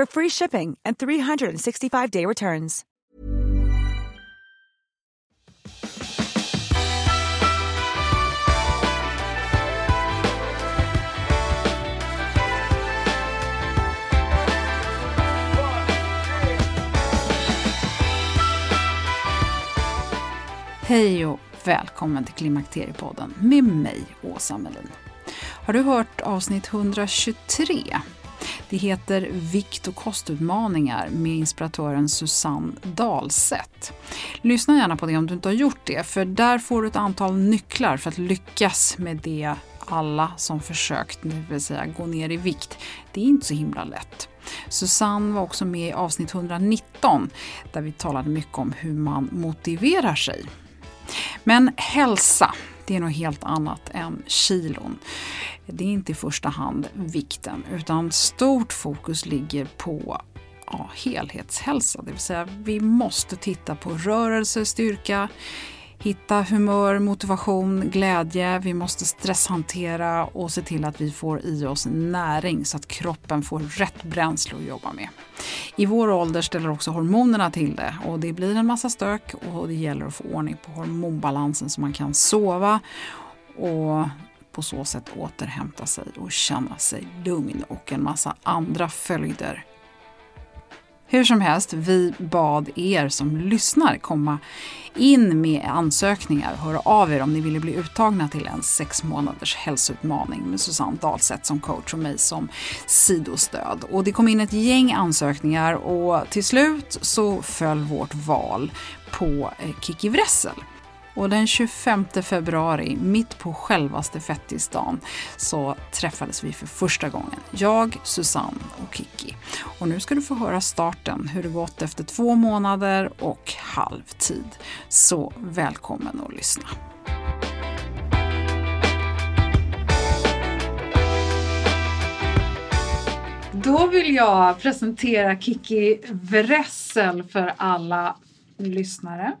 for free shipping and 365-day returns. Hej och välkommen till Klimakteriepodden med mig, Åsa Melin. Har du hört avsnitt 123? Det heter Vikt och kostutmaningar med inspiratören Susanne Dahlseth. Lyssna gärna på det om du inte har gjort det, för där får du ett antal nycklar för att lyckas med det alla som försökt, det vill säga gå ner i vikt. Det är inte så himla lätt. Susanne var också med i avsnitt 119 där vi talade mycket om hur man motiverar sig. Men hälsa, det är något helt annat än kilon. Det är inte i första hand vikten, utan stort fokus ligger på ja, helhetshälsa. Det vill säga, vi måste titta på rörelse, styrka, hitta humör, motivation, glädje. Vi måste stresshantera och se till att vi får i oss näring så att kroppen får rätt bränsle att jobba med. I vår ålder ställer också hormonerna till det och det blir en massa stök och det gäller att få ordning på hormonbalansen så man kan sova och på så sätt återhämta sig och känna sig lugn och en massa andra följder hur som helst, vi bad er som lyssnar komma in med ansökningar och höra av er om ni ville bli uttagna till en sex månaders hälsoutmaning med Susanne Dahlseth som coach och mig som sidostöd. Och det kom in ett gäng ansökningar och till slut så föll vårt val på eh, Kiki Wressel. Och den 25 februari, mitt på självaste fettisdagen, så träffades vi för första gången. Jag, Susanne och Kiki. Och nu ska du få höra starten, hur det gått efter två månader och halvtid. Så välkommen att lyssna. Då vill jag presentera Kiki Wressel för alla lyssnare.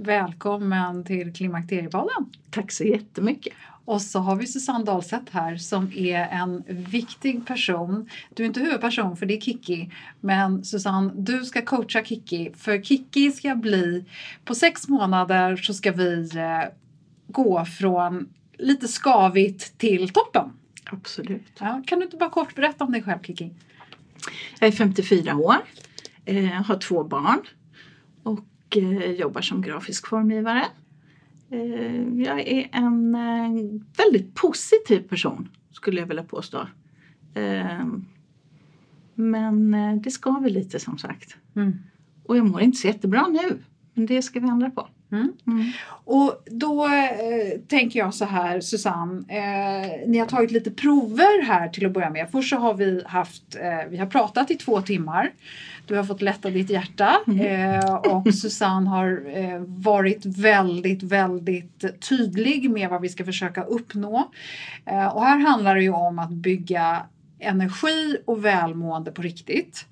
Välkommen till Klimakteriepodden. Tack så jättemycket. Och så har vi Susanne Dahlseth här som är en viktig person. Du är inte huvudperson för det är Kiki. Men Susanne, du ska coacha Kiki. För Kiki ska bli, på sex månader så ska vi eh, gå från lite skavigt till toppen. Absolut. Ja, kan du inte bara kort berätta om dig själv Kiki? Jag är 54 år, eh, har två barn och eh, jobbar som grafisk formgivare. Eh, jag är en eh, väldigt positiv person skulle jag vilja påstå. Men det skaver lite som sagt. Mm. Och jag mår inte så jättebra nu. Men det ska vi ändra på. Mm. Mm. Och då eh, tänker jag så här, Susanne. Eh, ni har tagit lite prover här till att börja med. Först så har vi haft, eh, vi har pratat i två timmar. Du har fått lätta ditt hjärta eh, och Susanne har eh, varit väldigt, väldigt tydlig med vad vi ska försöka uppnå. Eh, och här handlar det ju om att bygga energi och välmående på riktigt.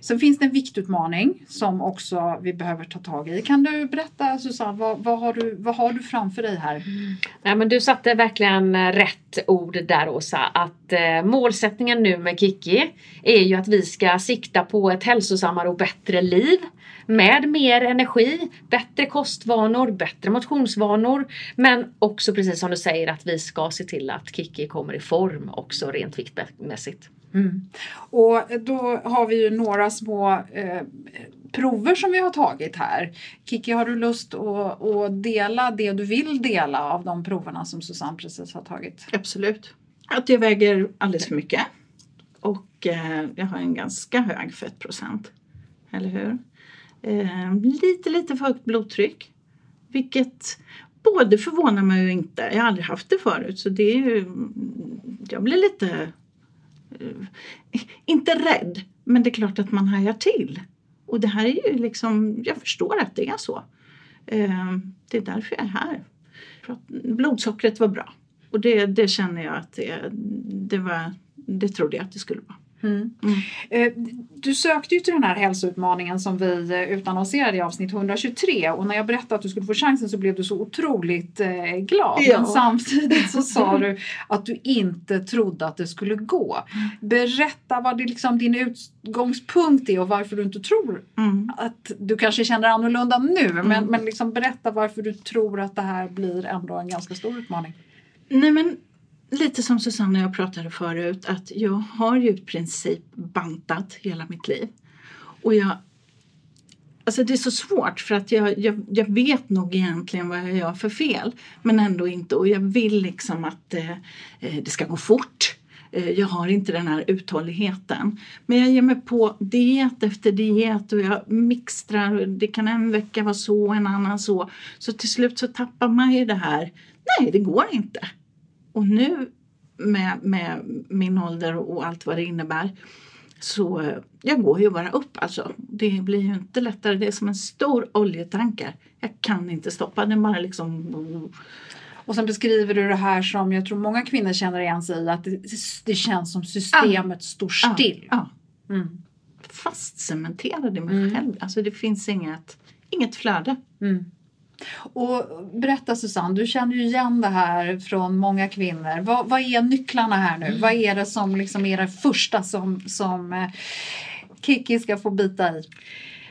Sen finns det en viktutmaning som också vi behöver ta tag i. Kan du berätta Susanne, vad, vad, har, du, vad har du framför dig här? Ja, men du satte verkligen eh, rätt ord där Åsa. Att eh, målsättningen nu med Kiki är ju att vi ska sikta på ett hälsosammare och bättre liv med mer energi, bättre kostvanor, bättre motionsvanor men också precis som du säger att vi ska se till att Kiki kommer i form också rent viktmässigt. Mm. Och då har vi ju några små eh, prover som vi har tagit här. Kiki, har du lust att, att dela det du vill dela av de proverna som Susanne precis har tagit? Absolut. Att jag väger alldeles för mycket och eh, jag har en ganska hög fettprocent. Eller hur? Eh, lite, lite för högt blodtryck. Vilket både förvånar mig och inte. Jag har aldrig haft det förut så det är ju... Mm, jag blir lite... Eh, inte rädd, men det är klart att man hajar till. Och det här är ju liksom... Jag förstår att det är så. Eh, det är därför jag är här. Blodsockret var bra. Och det, det känner jag att det, det var... Det trodde jag att det skulle vara. Mm. Mm. Du sökte ju till den här hälsoutmaningen som vi eh, utannonserade i avsnitt 123 och när jag berättade att du skulle få chansen så blev du så otroligt eh, glad. Ja. Men samtidigt så sa du att du inte trodde att det skulle gå. Berätta vad det liksom din utgångspunkt är och varför du inte tror mm. att du kanske känner annorlunda nu. Men, mm. men liksom berätta varför du tror att det här blir ändå en ganska stor utmaning. Nej men lite som Susanne och jag pratade förut att jag har ju i princip bantat hela mitt liv. Och jag Alltså det är så svårt för att jag, jag, jag vet nog egentligen vad jag gör för fel men ändå inte och jag vill liksom att eh, eh det ska gå fort. Eh, jag har inte den här uthålligheten. Men jag ger mig på diet efter diet och jag mixtrar. Det kan en vecka vara så, en annan så. Så till slut så tappar man ju det här. Nej, det går inte. Och nu med, med min ålder och allt vad det innebär så eh, jag går ju bara upp alltså. Det blir ju inte lättare. Det är som en stor oljetanker. Jag kan inte stoppa den bara liksom. Och sen beskriver du det här som jag tror många kvinnor känner igen sig i att det, det känns som systemet ah. står still. Ah. Ah. Mm. Fastcementerad i mig mm. själv. Alltså det finns inget, inget flöde. Mm. Och berätta Susanne, du känner ju igen det här från många kvinnor. Vad, vad är nycklarna här nu? Mm. Vad är det som liksom är det första som, som eh, Kiki ska få bita i?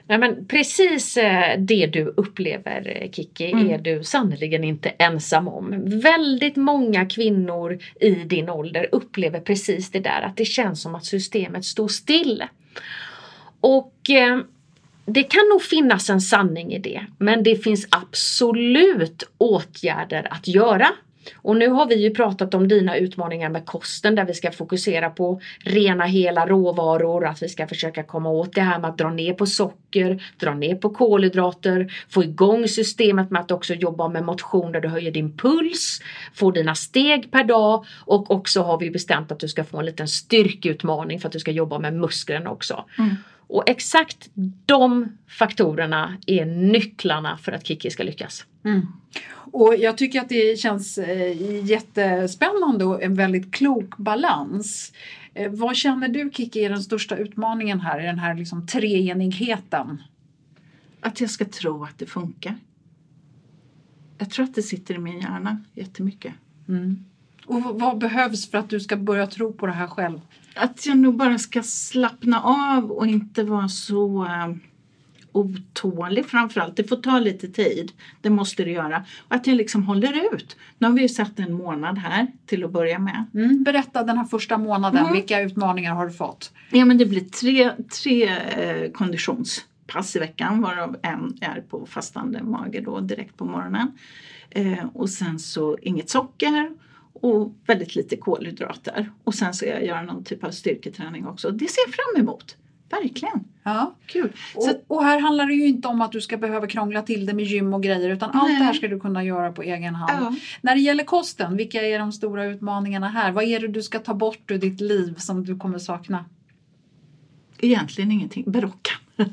Nej, men precis eh, det du upplever eh, Kiki mm. är du sannerligen inte ensam om. Väldigt många kvinnor i din ålder upplever precis det där att det känns som att systemet står still. Och det kan nog finnas en sanning i det, men det finns absolut åtgärder att göra. Och nu har vi ju pratat om dina utmaningar med kosten där vi ska fokusera på rena hela råvaror, att vi ska försöka komma åt det här med att dra ner på socker, dra ner på kolhydrater, få igång systemet med att också jobba med motion där du höjer din puls, får dina steg per dag och också har vi bestämt att du ska få en liten styrkeutmaning för att du ska jobba med musklerna också. Mm. Och exakt de faktorerna är nycklarna för att Kiki ska lyckas. Mm. Och jag tycker att det känns eh, jättespännande och en väldigt klok balans. Eh, vad känner du Kiki är den största utmaningen här i den här liksom treenigheten? Att jag ska tro att det funkar. Jag tror att det sitter i min hjärna jättemycket. Mm. Och vad behövs för att du ska börja tro på det här själv? Att jag nog bara ska slappna av och inte vara så uh, otålig framförallt. Det får ta lite tid, det måste det göra. Och att jag liksom håller ut. Nu har vi ju satt en månad här till att börja med. Mm. Berätta den här första månaden, mm. vilka utmaningar har du fått? Ja men det blir tre, tre eh, konditionspass i veckan varav en är på fastande mage då direkt på morgonen. Eh, och sen så inget socker och väldigt lite kolhydrater. Och sen ska jag göra någon typ av styrketräning också. Det ser jag fram emot. Verkligen. Ja. Kul. Så, och, och, här handlar det ju inte om att du ska behöva krångla till det med gym och grejer utan nej. allt det här ska du kunna göra på egen hand. Ja. När det gäller kosten, vilka är de stora utmaningarna här? Vad är det du ska ta bort ur ditt liv som du kommer sakna? Egentligen ingenting. Berockan.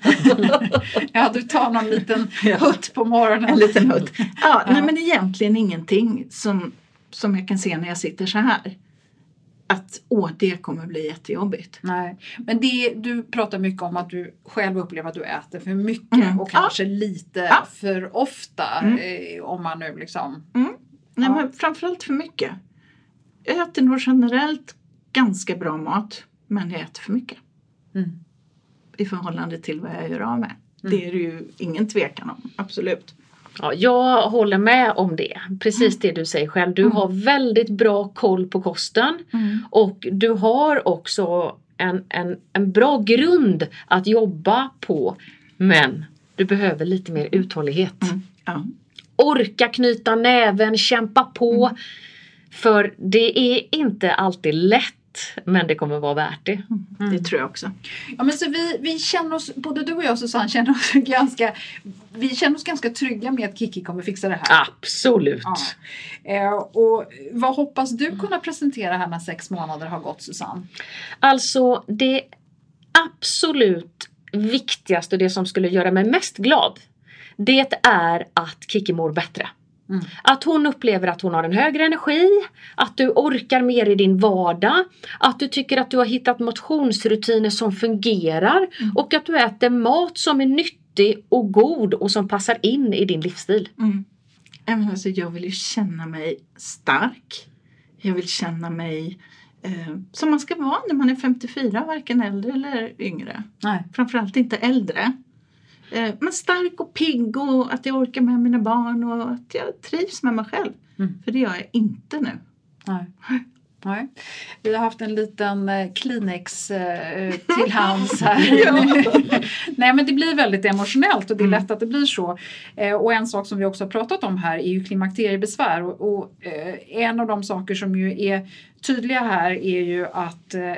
ja, du tar någon liten hutt på morgonen. En liten hutt. Ja, ja. Nej, men egentligen ingenting som som jag kan se när jag sitter så här. att åh, det kommer bli jättejobbigt. Nej, men det, du pratar mycket om att du själv upplever att du äter för mycket Mm. och kanske lite Ja. för ofta. Mm. Eh, om man nu liksom... Nej, Ja. men framförallt för mycket. Jag äter nog generellt ganska bra mat, men jag äter för mycket Mm. i förhållande till vad jag gör av med. Mm. Det är det ju ingen tvekan om, absolut. Ja, jag håller med om det. Precis det du säger själv. Du Mm. har väldigt bra koll på kosten och du har också en, en, en bra grund att jobba på. Men du behöver lite mer uthållighet. Mm. Ja. Orka knyta näven, kämpa på. Mm. För det är inte alltid lätt men det kommer vara värt det. Det tror jag också. Ja, men så vi, vi känner oss, både du och jag Susanne känner oss ganska, vi känner oss ganska trygga med att Kiki kommer fixa det här. Absolut. Ja. Eh, och vad hoppas du kunna presentera här när sex månader har gått Susanne? Alltså det absolut viktigaste och det som skulle göra mig mest glad det är att Kiki mår bättre. Mm. Att hon upplever att hon har en högre energi, att du orkar mer i din vardag, att du tycker att du har hittat motionsrutiner som fungerar och att du äter mat som är nyttig och god och som passar in i din livsstil. Mm. Men Alltså, jag vill ju känna mig stark. Jag vill känna mig eh, som man ska vara när man är 54, varken äldre eller yngre. Nej. Framförallt inte äldre. Eh, men stark och pigg och att jag orkar med mina barn och att jag trivs med mig själv. Mm. För det gör jag inte nu. Nej. Nej. Vi har haft en liten eh, Kleenex eh, till hands här. Nej men det blir väldigt emotionellt och det är lätt att det blir så. Eh, och en sak som vi också har pratat om här är ju klimakteriebesvär och, och eh, en av de saker som ju är tydliga här är ju att eh,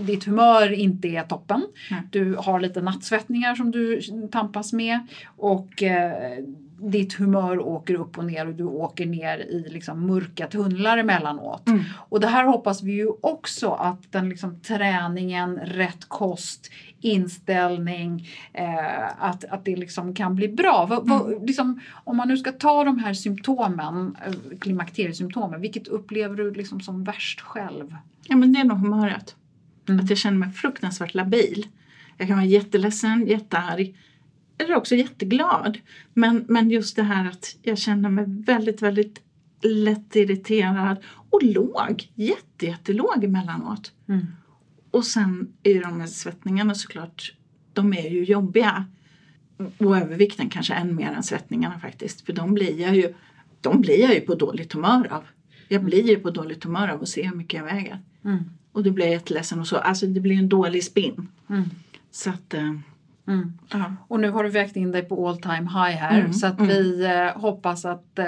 ditt humör inte är toppen. Nej. Du har lite nattsvettningar som du tampas med och eh, ditt humör åker upp och ner och du åker ner i liksom mörka tunnlar emellanåt. Mm. Och det här hoppas vi ju också att den liksom träningen, rätt kost, inställning, eh, att, att det liksom kan bli bra. Vad, vad, liksom, om man nu ska ta de här symptomen, eh, klimakteriesymptomen, vilket upplever du liksom som värst själv? Ja, men det är nog humöret. Mm. Att jag känner mig fruktansvärt labil. Jag kan vara jätteledsen, jättearg eller också jätteglad. Men, men just det här att jag känner mig väldigt, väldigt lätt irriterad och låg. Jätte, jättelåg emellanåt. Mm. Och sen är de här svettningarna såklart, de är ju jobbiga. Och övervikten kanske än mer än svettningarna faktiskt. För de blir jag ju, de blir jag ju på dåligt humör av. Jag blir ju på dåligt humör av att se hur mycket jag väger. Mm. Och då blir jag jätteledsen och så. Alltså det blir en dålig spinn. Mm. Så att, eh, Mm. Och nu har du vägt in dig på all time high här Mm, så att mm. vi eh, hoppas att eh,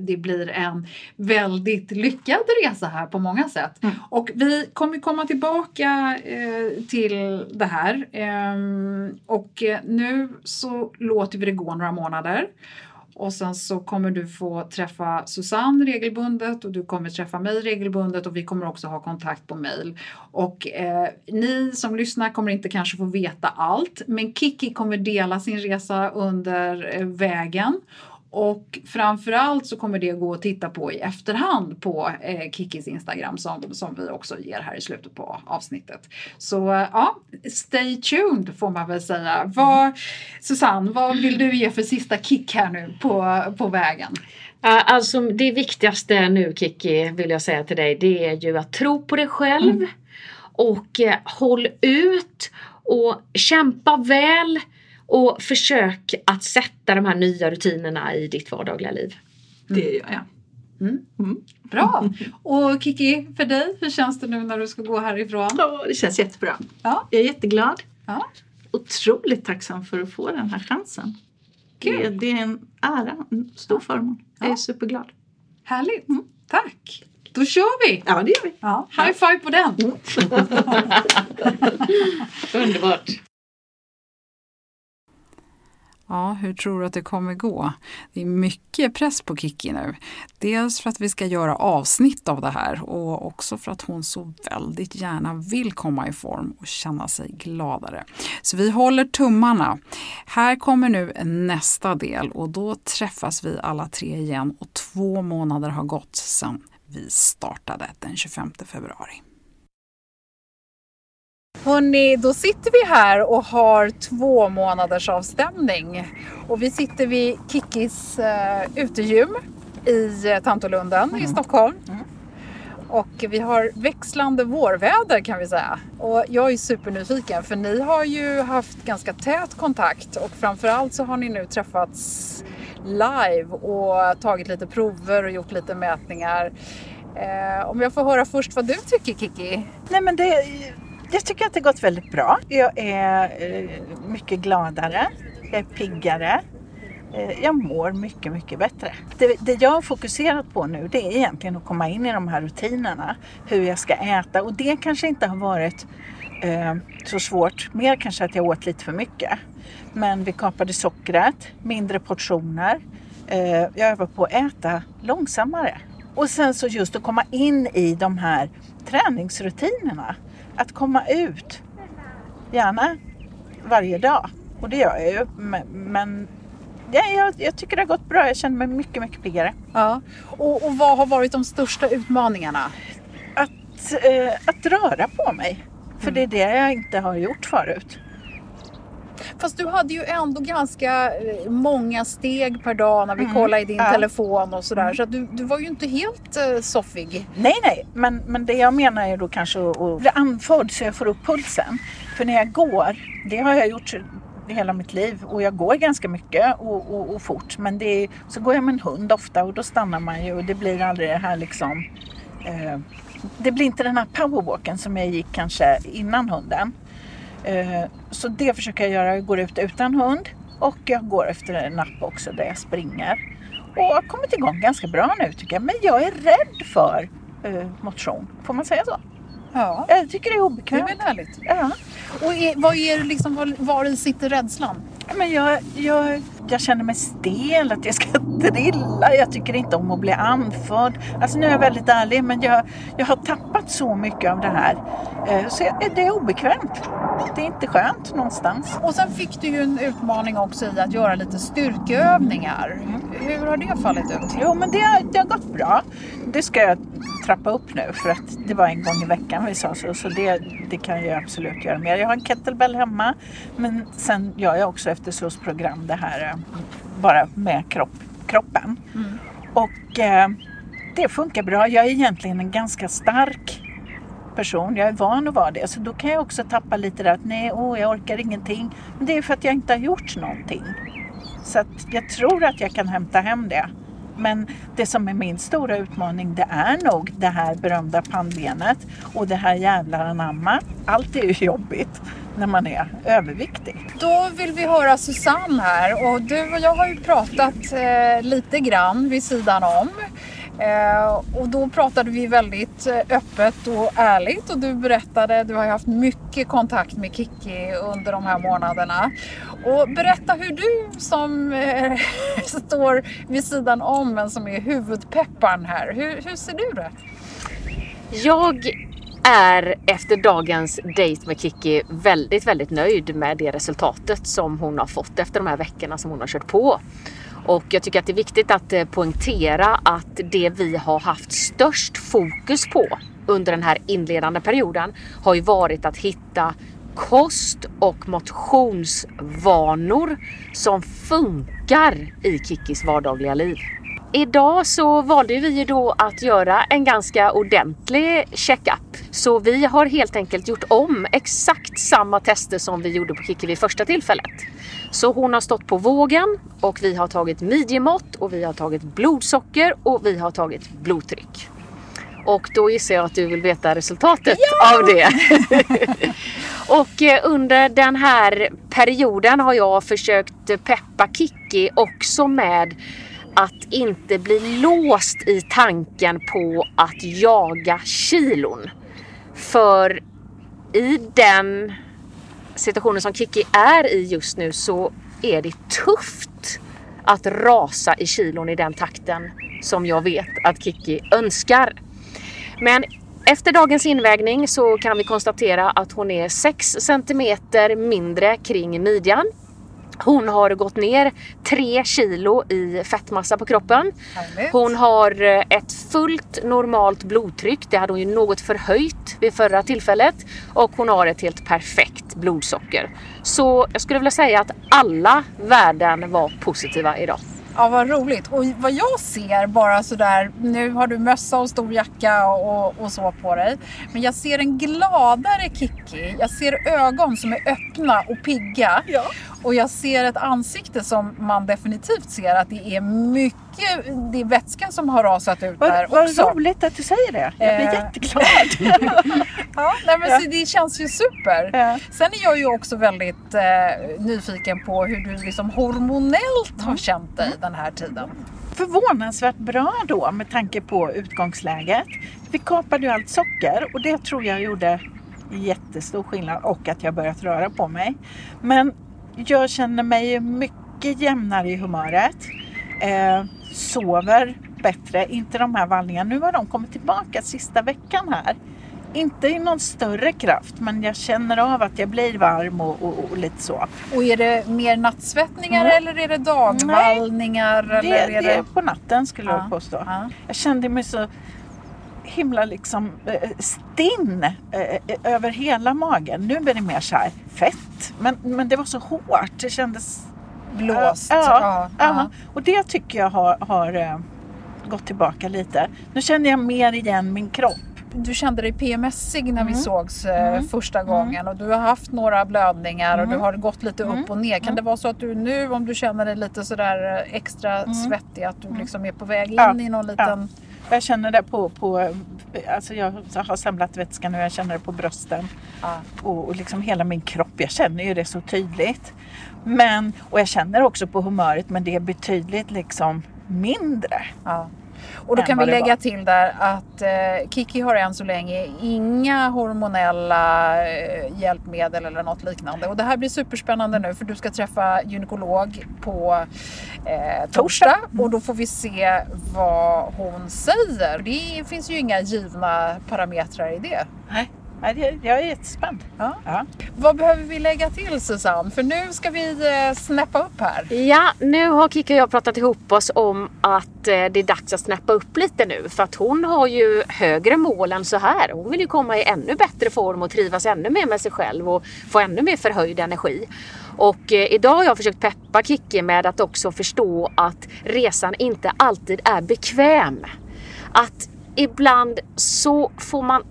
det blir en väldigt lyckad resa här på många sätt. Mm. Och vi kommer komma tillbaka eh, till det här Ehm, och eh, nu så låter vi det gå några månader. Och sen så kommer du få träffa Susanne regelbundet och du kommer träffa mig regelbundet och vi kommer också ha kontakt på mail. Och eh, ni som lyssnar kommer inte kanske få veta allt men Kiki kommer dela sin resa under eh, vägen. Och framförallt så kommer det gå att titta på i efterhand på eh, Kikis Instagram som, som vi också ger här i slutet på avsnittet. Så eh, ja, stay tuned får man väl säga. Vad, Susanne, vad vill du ge för sista kick här nu på, på vägen? Alltså det viktigaste nu Kiki vill jag säga till dig det är ju att tro på dig själv och eh, håll ut och kämpa väl och försök att sätta de här nya rutinerna i ditt vardagliga liv. det gör jag. Bra! Och Kiki, för dig, hur känns det nu när du ska gå härifrån? Ja, det känns jättebra. Ja. Jag är jätteglad. Ja. Otroligt tacksam för att få den här chansen. Det, Kul. det är en ära, en stor förmån. Jag är Ja. superglad. Härligt! Tack! Då kör vi! Ja, det gör vi. Ja, high five på den! Underbart! Ja, hur tror du att det kommer gå? Det är mycket press på Kiki nu. Dels för att vi ska göra avsnitt av det här och också för att hon så väldigt gärna vill komma i form och känna sig gladare. Så vi håller tummarna. Här kommer nu nästa del och då träffas vi alla tre igen och två månader har gått sedan vi startade den 25 februari. Hörni, då sitter vi här och har två månaders avstämning. Och vi sitter vid Kikkis uh, utegym i uh, Tantolunden mm. i Stockholm. Mm. Och vi har växlande vårväder kan vi säga. Och jag är supernyfiken för ni har ju haft ganska tät kontakt och framförallt så har ni nu träffats live och tagit lite prover och gjort lite mätningar. Eh, om jag får höra först vad du tycker Kiki? Nej men det, jag tycker att det gått väldigt bra. Jag är eh, mycket gladare, jag är piggare. Eh, jag mår mycket, mycket bättre. Det, det, jag har fokuserat på nu det är egentligen att komma in i de här rutinerna. Hur jag ska äta och det kanske inte har varit eh, så svårt. Mer kanske att jag åt lite för mycket. Men vi kapade sockret, mindre portioner. Eh, jag övar på att äta långsammare. Och sen så just att komma in i de här träningsrutinerna. Att komma ut, gärna varje dag. Och det gör jag ju. Men ja, jag, jag tycker det har gått bra. Jag känner mig mycket, mycket piggare. Ja. Och, och vad har varit de största utmaningarna? Att, eh, att röra på mig. För mm. det är det jag inte har gjort förut. Fast du hade ju ändå ganska eh, många steg per dag när vi mm. kollade i din ja. telefon och sådär. Mm. Så du, du var ju inte helt uh, soffig. Nej, nej. Men, men det jag menar är då kanske att bli andfådd så jag får upp pulsen. För när jag går, det har jag gjort hela mitt liv och jag går ganska mycket och, och, och fort. Men det är, så går jag med en hund ofta och då stannar man ju och det blir aldrig det här liksom eh, det blir inte den här powerwalken som jag gick kanske innan hunden. Eh, så det försöker jag göra. Jag går ut utan hund och jag går efter en napp också där jag springer. Och har kommit igång ganska bra nu tycker jag. Men jag är rädd för eh, motion. Får man säga så? Ja. Jag tycker det är obekvämt. Det är väl härligt. Ja. Och är, vad är liksom, var, var i sitter rädslan? Men jag, jag, jag känner mig stel, att jag ska drilla. Jag tycker inte om att bli andfådd. Alltså nu är jag väldigt ärlig, men jag, jag har tappat så mycket av det här. Eh, så det är obekvämt. Det är inte skönt någonstans. Och sen fick du ju en utmaning också i att göra lite styrkeövningar. Mm. Hur har det fallit ut? Jo, men det har, det har gått bra. Det ska jag trappa upp nu för att det var en gång i veckan vi sa så. Så det, det kan jag absolut göra mer. Jag har en kettlebell hemma men sen gör jag också efter SOS program det här eh, bara med kropp, kroppen. Mm. Och eh, det funkar bra. Jag är egentligen en ganska stark person. Jag är van att vara det. Så då kan jag också tappa lite där att nej, åh, jag orkar ingenting. Men det är för att jag inte har gjort någonting. Så att jag tror att jag kan hämta hem det. Men det som är min stora utmaning det är nog det här berömda pannbenet och det här jävla anamma. Allt är ju jobbigt när man är överviktig. Då vill vi höra Susanne här och du och jag har ju pratat eh, lite grann vid sidan om. Eh, och då pratade vi väldigt eh, öppet och ärligt och du berättade, du har ju haft mycket kontakt med Kiki under de här månaderna. Och berätta hur du som eh, står vid sidan om men som är huvudpepparen här, hur, hur ser du det? Jag är efter dagens dejt med Kiki väldigt, väldigt nöjd med det resultatet som hon har fått efter de här veckorna som hon har kört på. Och jag tycker att det är viktigt att eh, poängtera att det vi har haft störst fokus på under den här inledande perioden har ju varit att hitta kost och motionsvanor som funkar i Kikis vardagliga liv. Idag så valde vi då att göra en ganska ordentlig checkup. Så vi har helt enkelt gjort om exakt samma tester som vi gjorde på Kikki vid första tillfället. Så hon har stått på vågen och vi har tagit midjemått och vi har tagit blodsocker och vi har tagit blodtryck. Och då gissar jag att du vill veta resultatet ja! av det. och eh, under den här perioden har jag försökt peppa Kikki också med att inte bli låst i tanken på att jaga kilon. För i den situationen som Kiki är i just nu så är det tufft att rasa i kilon i den takten som jag vet att Kiki önskar. Men efter dagens invägning så kan vi konstatera att hon är 6 cm mindre kring midjan hon har gått ner 3 kilo i fettmassa på kroppen. Härligt. Hon har eh, ett fullt normalt blodtryck. Det hade hon ju något förhöjt vid förra tillfället. Och hon har ett helt perfekt blodsocker. Så jag skulle vilja säga att alla värden var positiva idag. Ja, vad roligt. Och vad jag ser bara sådär, nu har du mössa och stor jacka och, och så på dig. Men jag ser en gladare Kiki. Jag ser ögon som är öppna och pigga. Ja. Och jag ser ett ansikte som man definitivt ser att det är mycket, det är vätska som har rasat ut där Vad, också. vad roligt att du säger det. Jag blir Eh. jätteglad. Ja, nej, men Ja. Så det känns ju super. Ja. Sen är jag ju också väldigt eh, nyfiken på hur du liksom hormonellt Mm. har känt dig den här tiden. Förvånansvärt bra då med tanke på utgångsläget. Vi kapade ju allt socker och det tror jag gjorde jättestor skillnad och att jag börjat röra på mig. Men jag känner mig mycket jämnare i humöret. Eh, sover bättre, inte de här vallningarna. Nu har de kommit tillbaka sista veckan här. Inte i någon större kraft men jag känner av att jag blir varm och, och, och lite så. Och är det mer nattsvettningar Mm. eller är det dagvallningar? Det, eller är det det... är på natten skulle Ja, jag påstå. ja. Jag kände mig så himla liksom eh, stinn eh, över hela magen. Nu blir det mer så här fett. Men, men det var så hårt. Det kändes... Blåst. Ja, Ja, ja, ja. och det tycker jag har, har eh, gått tillbaka lite. Nu känner jag mer igen min kropp. Du kände dig PMSig när vi Mm. sågs eh, första gången och du har haft några blödningar och Mm. du har gått lite upp Mm. och ner. Kan Mm. det vara så att du nu om du känner dig lite sådär eh, extra Mm. svettig att du liksom är på väg in Ja, i någon liten... Jag känner det på, på alltså jag har samlat vätska nu, jag känner det på brösten. Ja. och, och liksom hela min kropp. Jag känner ju det så tydligt. Men, och jag känner också på humöret men det är betydligt liksom mindre. Ja. Och då kan vi lägga var. till där att eh, Kiki har än så länge inga hormonella eh, hjälpmedel eller något liknande. Och det här blir superspännande nu för du ska träffa gynekolog på eh, torsdag och då får vi se vad hon säger. Det finns ju inga givna parametrar i det. Nej, jag är jättespänd. Ja. Ja. Vad behöver vi lägga till Susanne? För nu ska vi eh, snäppa upp här. Ja, nu har Kika och jag pratat ihop oss om att eh, det är dags att snäppa upp lite nu. För att hon har ju högre mål än så här. Hon vill ju komma i ännu bättre form och trivas ännu mer med sig själv och få ännu mer förhöjd energi. Och eh, idag har jag försökt peppa Kikki med att också förstå att resan inte alltid är bekväm. Att ibland så får man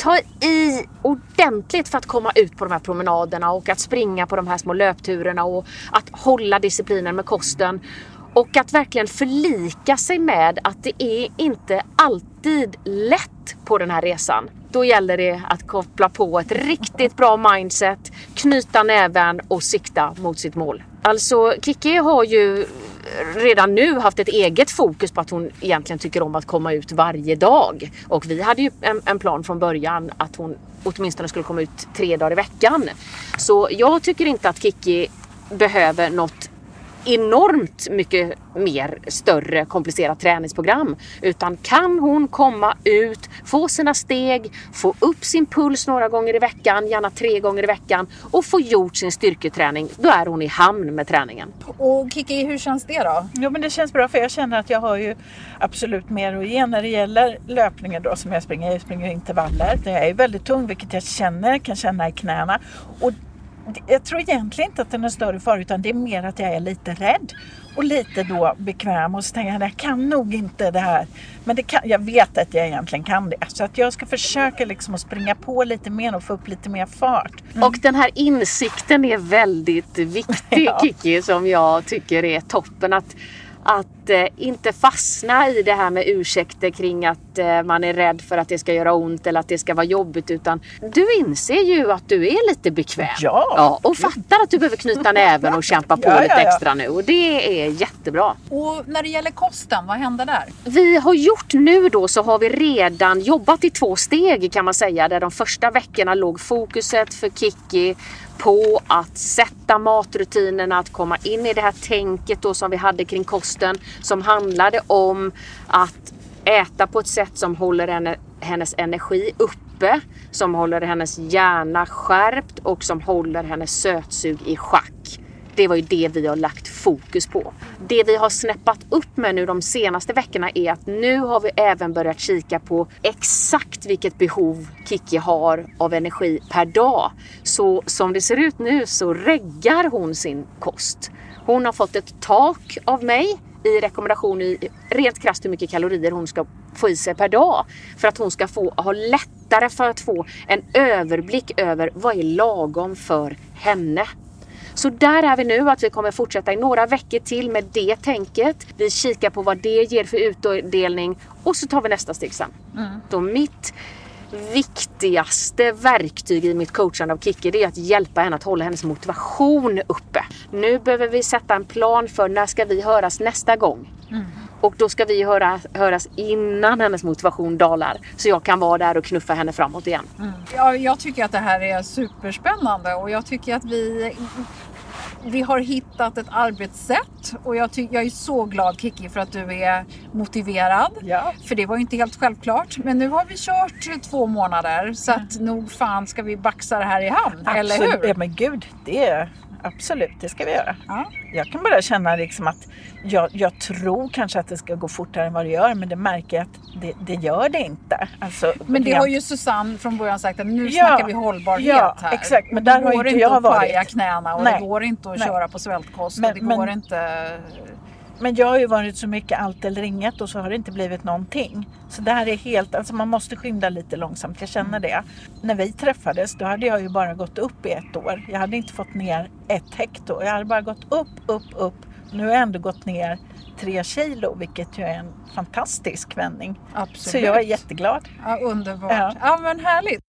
ta i ordentligt för att komma ut på de här promenaderna och att springa på de här små löpturerna och att hålla disciplinen med kosten. Och att verkligen förlika sig med att det är inte alltid lätt på den här resan. Då gäller det att koppla på ett riktigt bra mindset, knyta näven och sikta mot sitt mål. Alltså Kiki har ju redan nu haft ett eget fokus på att hon egentligen tycker om att komma ut varje dag. Och vi hade ju en, en plan från början att hon åtminstone skulle komma ut tre dagar i veckan. Så jag tycker inte att Kiki behöver något enormt mycket mer större komplicerat träningsprogram. Utan kan hon komma ut, få sina steg, få upp sin puls några gånger i veckan, gärna tre gånger i veckan och få gjort sin styrketräning, då är hon i hamn med träningen. Och Kiki, hur känns det då? Jo men det känns bra för jag känner att jag har ju absolut mer att ge när det gäller löpningen då som jag springer. Jag springer intervaller. Det är ju väldigt tung vilket jag känner, kan känna i knäna. Och jag tror egentligen inte att det är större fara utan det är mer att jag är lite rädd och lite då bekväm och så tänker jag jag kan nog inte det här. Men det kan, jag vet att jag egentligen kan det. Så att jag ska försöka liksom att springa på lite mer och få upp lite mer fart. Och den här insikten är väldigt viktig Ja. Kiki som jag tycker är toppen. Att, att eh, inte fastna i det här med ursäkter kring att eh, man är rädd för att det ska göra ont eller att det ska vara jobbigt. Utan du inser ju att du är lite bekväm. Ja. ja och fattar att du behöver knyta näven och kämpa på Ja, lite ja, ja. extra nu. Och det är jättebra. Och när det gäller kosten, vad händer där? Vi har gjort nu då så har vi redan jobbat i två steg kan man säga. Där de första veckorna låg fokuset för Kiki på att sätta matrutinerna, att komma in i det här tänket då som vi hade kring kosten. Som handlade om att äta på ett sätt som håller henne, hennes energi uppe. Som håller hennes hjärna skärpt och som håller hennes sötsug i schack. Det var ju det vi har lagt fokus på. Det vi har snäppat upp med nu de senaste veckorna är att nu har vi även börjat kika på exakt vilket behov Kiki har av energi per dag. Så som det ser ut nu så reggar hon sin kost. Hon har fått ett tak av mig i rekommendation i rent krasst hur mycket kalorier hon ska få i sig per dag. För att hon ska få, ha lättare för att få en överblick över vad är lagom för henne. Så där är vi nu, att vi kommer fortsätta i några veckor till med det tänket. Vi kikar på vad det ger för utdelning och så tar vi nästa steg sen. Mm. Då mitt viktigaste verktyg i mitt coachande av Kikki det är att hjälpa henne att hålla hennes motivation uppe. Nu behöver vi sätta en plan för när ska vi höras nästa gång? Mm. Och då ska vi höra, höras innan hennes motivation dalar. Så jag kan vara där och knuffa henne framåt igen. Mm. Ja, jag tycker att det här är superspännande och jag tycker att vi vi har hittat ett arbetssätt och jag, ty- jag är så glad Kiki för att du är motiverad. Ja. För det var ju inte helt självklart. Men nu har vi kört två månader så att mm. nog fan ska vi baxa det här i hamn, Absolut. eller hur? Ja men gud, det absolut, det ska vi göra. Ja. Jag kan bara känna liksom att jag, jag, tror kanske att det ska gå fortare än vad det gör men det märker jag att det, det gör det inte. Alltså, men det rent... har ju Susanne från början sagt att nu ja, snackar vi hållbarhet ja, här. Exakt, men där har inte jag varit. Det går inte att paja knäna och Nej. det går inte att Nej. köra på svältkost men, och det går inte men jag har ju varit så mycket allt eller inget och så har det inte blivit någonting. Så det här är helt, alltså man måste skynda lite långsamt, jag känner det. När vi träffades då hade jag ju bara gått upp i ett år. Jag hade inte fått ner ett hekto. Jag hade bara gått upp, upp, upp. Nu har jag ändå gått ner tre kilo vilket ju är en fantastisk vändning. Absolut. Så jag är jätteglad. Ja, underbart. Ja. ja men härligt.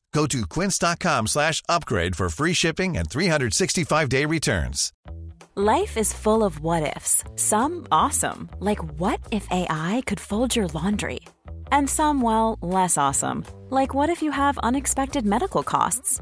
Go to quince.com slash upgrade for free shipping and 365-day returns. Life is full of what-ifs. Some awesome, like what if AI could fold your laundry? And some, well, less awesome, like what if you have unexpected medical costs?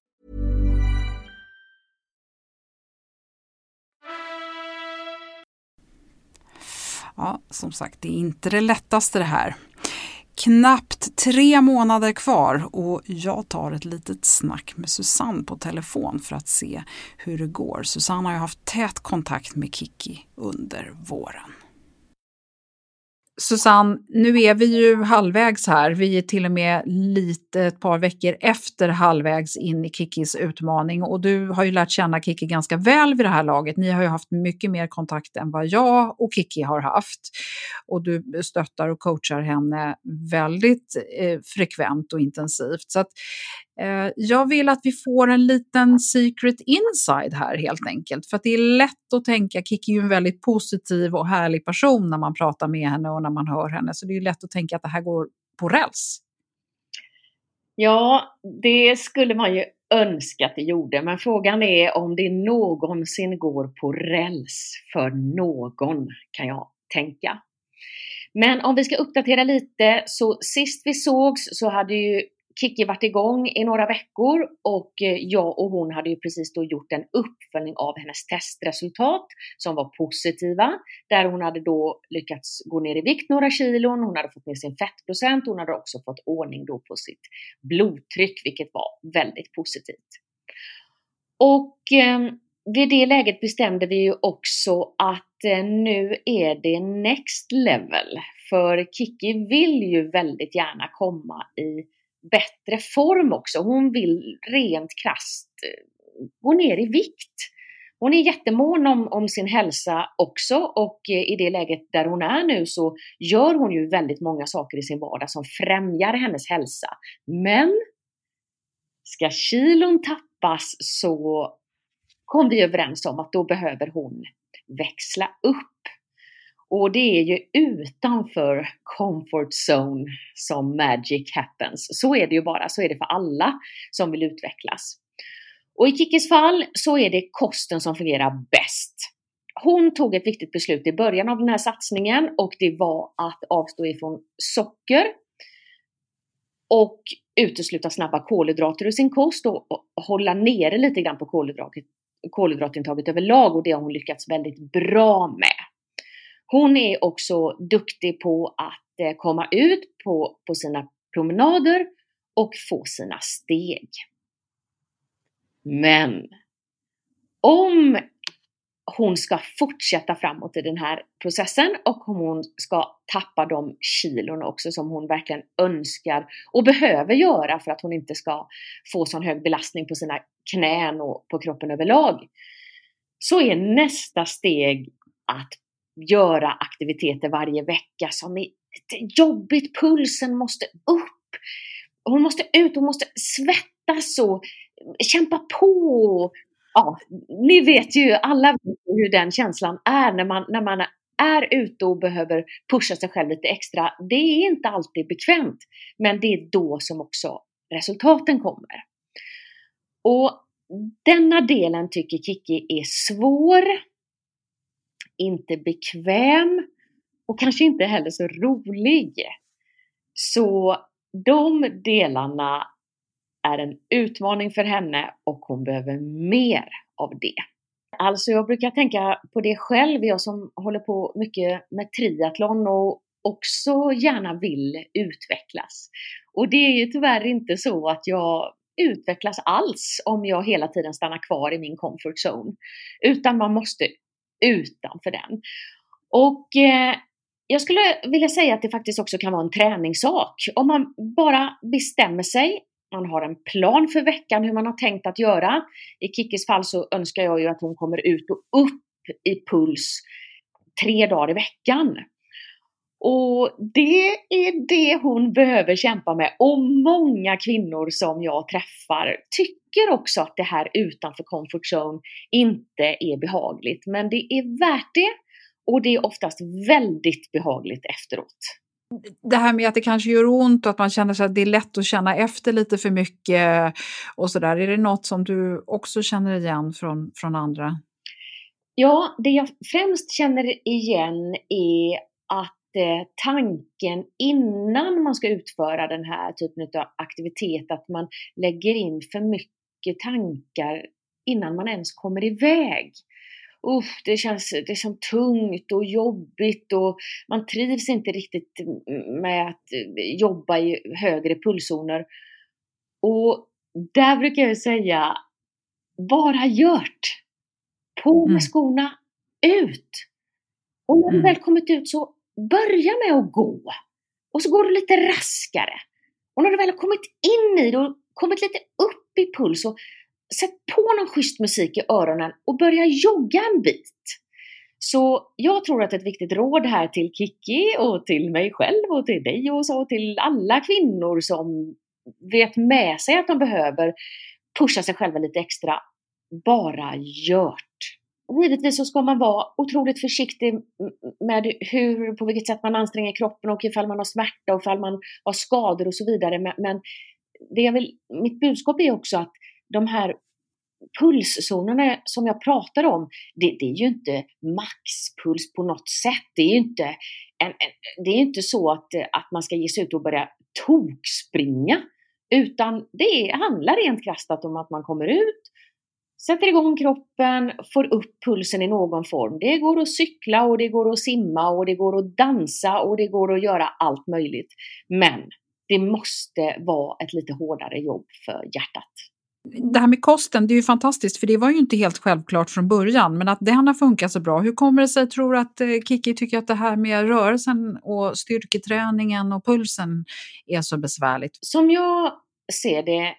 Ja, som sagt, det är inte det lättaste det här. Knappt tre månader kvar och jag tar ett litet snack med Susanne på telefon för att se hur det går. Susanne har ju haft tät kontakt med Kiki under våren. Susanne, nu är vi ju halvvägs här. Vi är till och med lite ett par veckor efter halvvägs in i Kikis utmaning och du har ju lärt känna Kiki ganska väl vid det här laget. Ni har ju haft mycket mer kontakt än vad jag och Kiki har haft och du stöttar och coachar henne väldigt eh, frekvent och intensivt. Så att, Eh, jag vill att vi får en liten secret inside här helt enkelt. För att det är lätt att tänka, Kiki är ju en väldigt positiv och härlig person när man pratar med henne och när man hör henne. Så det är lätt att tänka att det här går på räls. Ja, det skulle man ju önska att det gjorde, men frågan är om det någonsin går på räls för någon, kan jag tänka. Men om vi ska uppdatera lite, så sist vi sågs så hade ju Kiki varit igång i några veckor och eh, jag och hon hade ju precis då gjort en uppföljning av hennes testresultat som var positiva. Där hon hade då lyckats gå ner i vikt några kilon, hon hade fått ner sin fettprocent, hon hade också fått ordning då på sitt blodtryck, vilket var väldigt positivt. Och eh, vid det läget bestämde vi ju också att eh, nu är det next level. För Kiki vill ju väldigt gärna komma i bättre form också. Hon vill rent krast eh, gå ner i vikt. Hon är jättemån om, om sin hälsa också och eh, i det läget där hon är nu så gör hon ju väldigt många saker i sin vardag som främjar hennes hälsa. Men ska kilon tappas så kom vi överens om att då behöver hon växla upp. Och det är ju utanför comfort zone som magic happens. Så är det ju bara, så är det för alla som vill utvecklas. Och i Kickis fall så är det kosten som fungerar bäst. Hon tog ett viktigt beslut i början av den här satsningen och det var att avstå ifrån socker och utesluta snabba kolhydrater ur sin kost och hålla nere lite grann på kolhydratintaget överlag och det har hon lyckats väldigt bra med. Hon är också duktig på att eh, komma ut på, på sina promenader och få sina steg. Men om hon ska fortsätta framåt i den här processen och om hon ska tappa de kilon också som hon verkligen önskar och behöver göra för att hon inte ska få sån hög belastning på sina knän och på kroppen överlag. Så är nästa steg att göra aktiviteter varje vecka som är jobbigt. Pulsen måste upp. Hon måste ut, hon måste svettas och kämpa på. Ja, ni vet ju, alla vet hur den känslan är när man, när man är ute och behöver pusha sig själv lite extra. Det är inte alltid bekvämt, men det är då som också resultaten kommer. Och denna delen tycker Kiki är svår inte bekväm och kanske inte heller så rolig. Så de delarna är en utmaning för henne och hon behöver mer av det. Alltså jag brukar tänka på det själv, jag som håller på mycket med triathlon och också gärna vill utvecklas. Och det är ju tyvärr inte så att jag utvecklas alls om jag hela tiden stannar kvar i min comfort zone. Utan man måste utanför den. Och eh, jag skulle vilja säga att det faktiskt också kan vara en träningssak. Om man bara bestämmer sig, man har en plan för veckan hur man har tänkt att göra. I Kickis fall så önskar jag ju att hon kommer ut och upp i puls tre dagar i veckan. Och det är det hon behöver kämpa med. Och många kvinnor som jag träffar tycker också att det här utanför comfort zone inte är behagligt. Men det är värt det och det är oftast väldigt behagligt efteråt. Det här med att det kanske gör ont och att man känner sig att det är lätt att känna efter lite för mycket och sådär. Är det något som du också känner igen från, från andra? Ja, det jag främst känner igen är att eh, tanken innan man ska utföra den här typen av aktivitet, att man lägger in för mycket tankar innan man ens kommer iväg. Uff, det känns det är tungt och jobbigt och man trivs inte riktigt med att jobba i högre pulszoner. Och där brukar jag säga, bara gjort! På med mm. skorna, ut! Och när du mm. väl kommit ut så börja med att gå. Och så går du lite raskare. Och när du väl har kommit in i det och kommit lite upp i puls och sätt på någon schysst musik i öronen och börja jogga en bit. Så jag tror att ett viktigt råd här till Kiki och till mig själv och till dig och så till alla kvinnor som vet med sig att de behöver pusha sig själva lite extra. Bara gjort! givetvis så ska man vara otroligt försiktig med hur, på vilket sätt man anstränger kroppen och ifall man har smärta och ifall man har skador och så vidare. Men det jag vill, mitt budskap är också att de här pulszonerna som jag pratar om, det, det, är ju inte maxpuls på något sätt. Det är ju inte, en, en, det är inte så att, att man ska ge sig ut och börja tokspringa. Utan det handlar rent krasst om att man kommer ut, sätter igång kroppen, får upp pulsen i någon form. Det går att cykla och det går att simma och det går att dansa och det går att göra allt möjligt. Men det måste vara ett lite hårdare jobb för hjärtat. Det här med kosten, det är ju fantastiskt för det var ju inte helt självklart från början men att den har funkat så bra. Hur kommer det sig, tror du att eh, Kiki tycker att det här med rörelsen och styrketräningen och pulsen är så besvärligt? Som jag ser det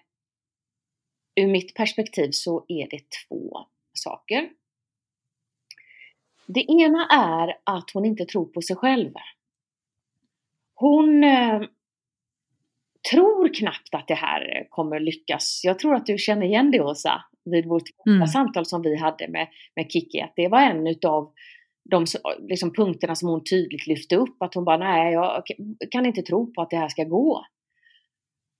ur mitt perspektiv så är det två saker. Det ena är att hon inte tror på sig själv. Hon eh, tror knappt att det här kommer lyckas. Jag tror att du känner igen det Åsa, vid vårt mm. samtal som vi hade med, med Kiki, att det var en utav de liksom, punkterna som hon tydligt lyfte upp, att hon bara nej, jag kan inte tro på att det här ska gå.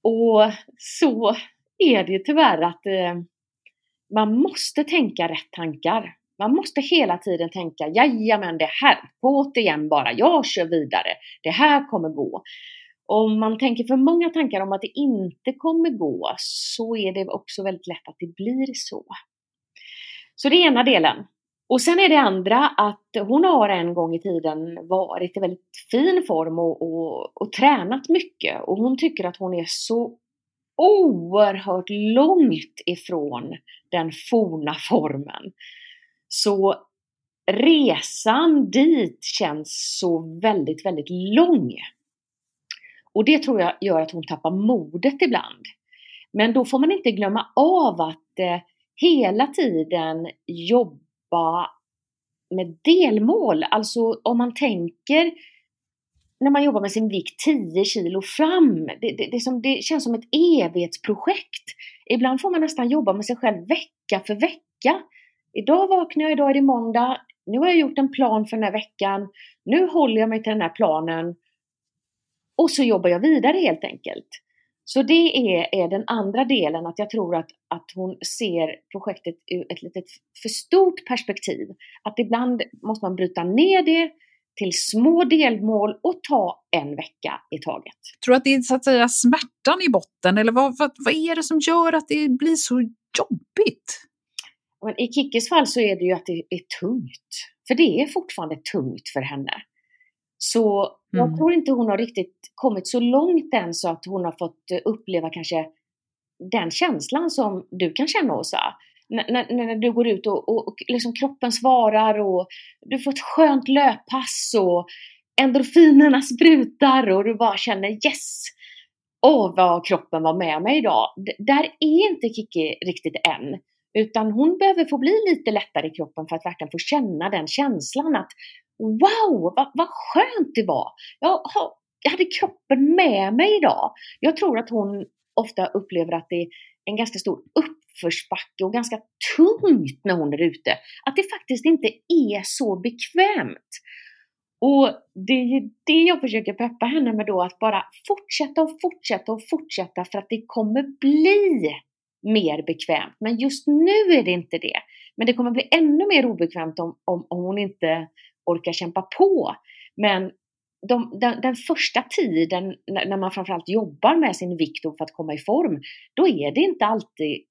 Och så är det ju tyvärr att eh, man måste tänka rätt tankar. Man måste hela tiden tänka, jajamän det här, på igen bara, jag kör vidare, det här kommer gå. Om man tänker för många tankar om att det inte kommer gå så är det också väldigt lätt att det blir så. Så det är ena delen. Och sen är det andra att hon har en gång i tiden varit i väldigt fin form och, och, och tränat mycket och hon tycker att hon är så oerhört långt ifrån den forna formen. Så resan dit känns så väldigt, väldigt lång. Och det tror jag gör att hon tappar modet ibland. Men då får man inte glömma av att eh, hela tiden jobba med delmål. Alltså om man tänker när man jobbar med sin vikt 10 kilo fram. Det, det, det, som, det känns som ett evighetsprojekt. Ibland får man nästan jobba med sig själv vecka för vecka. Idag vaknar jag, idag är det måndag. Nu har jag gjort en plan för den här veckan. Nu håller jag mig till den här planen. Och så jobbar jag vidare helt enkelt. Så det är, är den andra delen, att jag tror att, att hon ser projektet ur ett lite för stort perspektiv. Att ibland måste man bryta ner det till små delmål och ta en vecka i taget. Tror du att det är så att säga smärtan i botten eller vad, vad, vad är det som gör att det blir så jobbigt? Men I Kickes fall så är det ju att det är tungt. För det är fortfarande tungt för henne. Så jag mm. tror inte hon har riktigt kommit så långt än så att hon har fått uppleva kanske den känslan som du kan känna Åsa. När, när, du går ut och, och, och liksom kroppen svarar och du får ett skönt löppass och endorfinerna sprutar och du bara känner yes! Åh vad kroppen var med mig idag. D där är inte Kiki riktigt än. Utan hon behöver få bli lite lättare i kroppen för att verkligen få känna den känslan att Wow, vad, vad skönt det var! Jag, jag hade kroppen med mig idag. Jag tror att hon ofta upplever att det är en ganska stor uppförsbacke och ganska tungt när hon är ute. Att det faktiskt inte är så bekvämt. Och det är ju det jag försöker peppa henne med då, att bara fortsätta och fortsätta och fortsätta för att det kommer bli mer bekvämt. Men just nu är det inte det. Men det kommer bli ännu mer obekvämt om, om, om hon inte orkar kämpa på. Men de, den, den, första tiden när, när man framförallt jobbar med sin vikt och för att komma i form, då är det inte alltid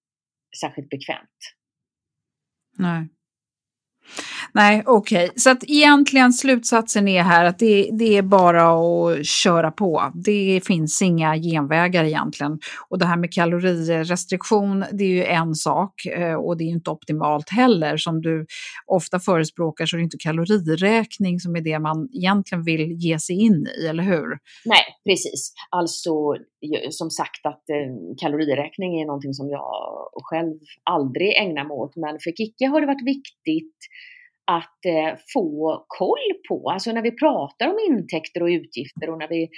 särskilt bekvämt. Nej. Nej, okej. Okay. Så att egentligen slutsatsen är här att det, det, är bara att köra på. Det finns inga genvägar egentligen. Och det här med kalorirestriktion, det är ju en sak eh, och det är inte optimalt heller. Som du ofta förespråkar så är det inte kaloriräkning som är det man egentligen vill ge sig in i, eller hur? Nej, precis. Alltså som sagt att eh, kaloriräkning är någonting som jag själv aldrig ägnar mig åt. Men för Kicke har det varit viktigt att eh, få koll på. Alltså när vi pratar om intäkter och utgifter och när vi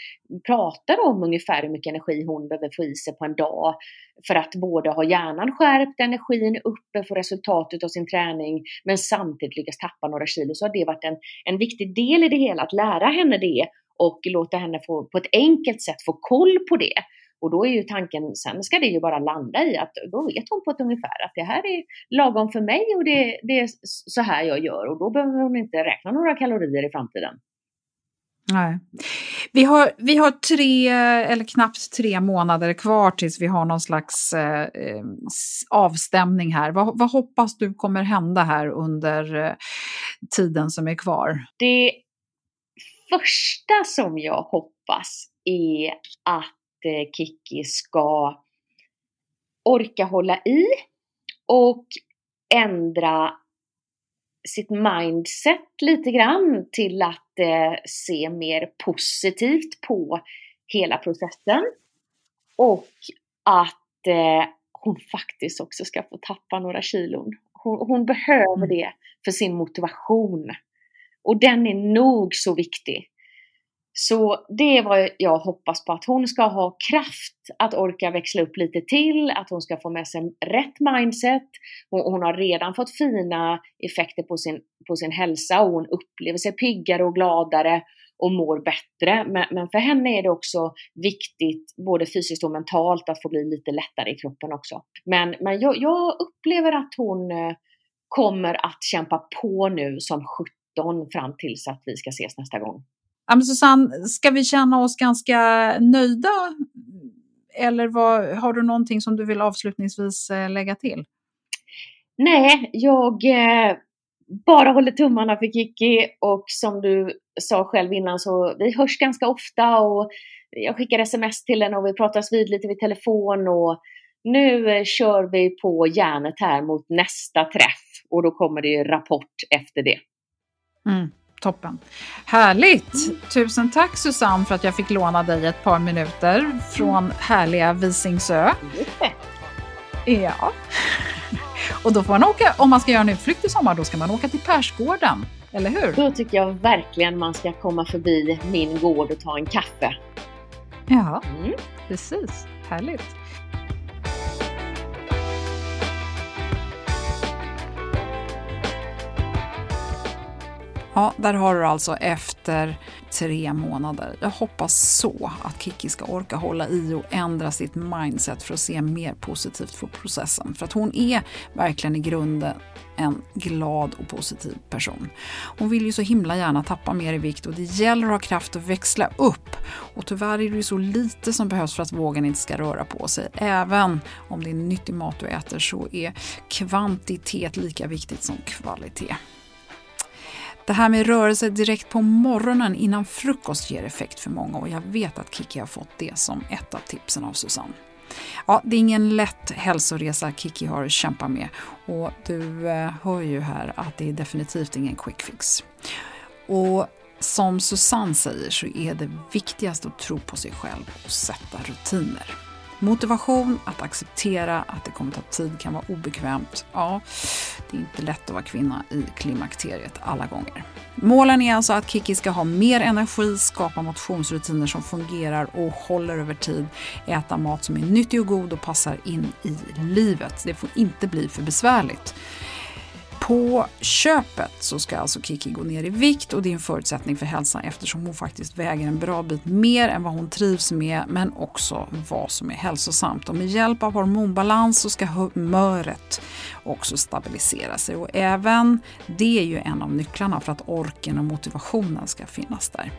pratar om ungefär hur mycket energi hon behöver få i sig på en dag för att både ha hjärnan skärpt, energin uppe, få resultatet av sin träning men samtidigt lyckas tappa några kilo så har det varit en, en viktig del i det hela att lära henne det och låta henne få på ett enkelt sätt få koll på det. Och då är ju tanken, sen ska det ju bara landa i att då vet hon på ett ungefär att det här är lagom för mig och det, det är så här jag gör och då behöver hon inte räkna några kalorier i framtiden. Nej. Vi har, vi har tre, eller knappt tre månader kvar tills vi har någon slags eh, eh avstämning här. Vad, vad, hoppas du kommer hända här under eh, tiden som är kvar? Det första som jag hoppas är att Kiki ska orka hålla i och ändra sitt mindset lite grann till att eh, se mer positivt på hela processen. Och att eh, hon faktiskt också ska få tappa några kilon. Hon, hon behöver mm. det för sin motivation. Och den är nog så viktig. Så det är vad jag hoppas på, att hon ska ha kraft att orka växla upp lite till, att hon ska få med sig rätt mindset. Hon, hon, har redan fått fina effekter på sin, på sin hälsa och hon upplever sig piggare och gladare och mår bättre. Men, men för henne är det också viktigt, både fysiskt och mentalt, att få bli lite lättare i kroppen också. Men, men jag, jag upplever att hon eh, kommer att kämpa på nu som 17 fram tills att vi ska ses nästa gång. Ja, men Susanne, ska vi känna oss ganska nöjda? Eller vad, har du någonting som du vill avslutningsvis eh, lägga till? Nej, jag eh, bara håller tummarna för Kiki och som du sa själv innan så vi hörs ganska ofta och jag skickar sms till henne och vi pratas vid lite vid telefon och nu eh, kör vi på järnet här mot nästa träff och då kommer det ju rapport efter det. Mm. Toppen. Härligt! Tusen tack Susanne för att jag fick låna dig ett par minuter från härliga Visingsö. Ja. Och då får man åka, om man ska göra en utflykt i sommar, då ska man åka till Persgården. Eller hur? Då tycker jag verkligen man ska komma förbi min gård och ta en kaffe. Ja, mm. precis. Härligt. Ja, där har du alltså efter tre månader. Jag hoppas så att Kiki ska orka hålla i och ändra sitt mindset för att se mer positivt på processen. För att hon är verkligen i grunden en glad och positiv person. Hon vill ju så himla gärna tappa mer i vikt och det gäller att ha kraft att växla upp. Och tyvärr är det ju så lite som behövs för att vågen inte ska röra på sig. Även om det är nyttig mat du äter så är kvantitet lika viktigt som kvalitet. Det här med rörelse direkt på morgonen innan frukost ger effekt för många och jag vet att Kiki har fått det som ett av tipsen av Susanne. Ja, det är ingen lätt hälsoresa Kiki har att kämpa med och du eh, hör ju här att det är definitivt ingen quick fix. Och som Susanne säger så är det viktigast att tro på sig själv och sätta rutiner. Motivation att acceptera att det kommer ta tid kan vara obekvämt. Ja, det är inte lätt att vara kvinna i klimakteriet alla gånger. Målen är alltså att Kiki ska ha mer energi, skapa motionsrutiner som fungerar och håller över tid, äta mat som är nyttig och god och passar in i livet. Det får inte bli för besvärligt. På köpet så ska alltså Kiki gå ner i vikt och det är en förutsättning för hälsan eftersom hon faktiskt väger en bra bit mer än vad hon trivs med men också vad som är hälsosamt. Och med hjälp av hormonbalans så ska humöret också stabilisera sig och även det är ju en av nycklarna för att orken och motivationen ska finnas där.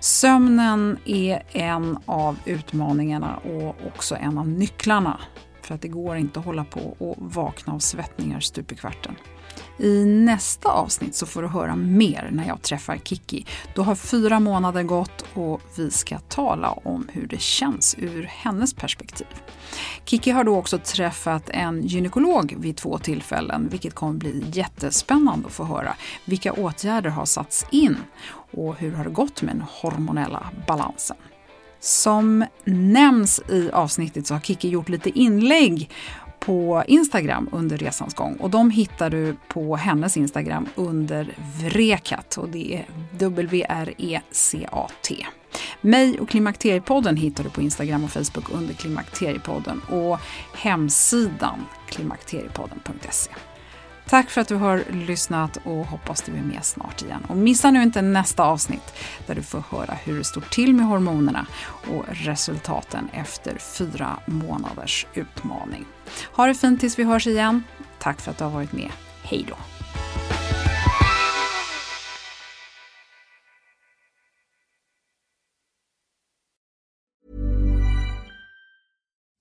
Sömnen är en av utmaningarna och också en av nycklarna för att det går inte att hålla på och vakna av svettningar stup i kvarten. I nästa avsnitt så får du höra mer när jag träffar Kiki. Då har fyra månader gått och vi ska tala om hur det känns ur hennes perspektiv. Kiki har då också träffat en gynekolog vid två tillfällen vilket kommer bli jättespännande att få höra. Vilka åtgärder har satts in och hur har det gått med den hormonella balansen? Som nämns i avsnittet så har Kiki gjort lite inlägg på Instagram under resans gång och de hittar du på hennes Instagram under Vrekat och det är W-R-E-C-A-T. Mig och Klimakteriepodden hittar du på Instagram och Facebook under Klimakteriepodden och hemsidan klimakteriepodden.se. Tack för att du har lyssnat och hoppas du är med snart igen. Och missa nu inte nästa avsnitt där du får höra hur det står till med hormonerna och resultaten efter fyra månaders utmaning. Ha det fint tills vi hörs igen. Tack för att du har varit med. Hej då!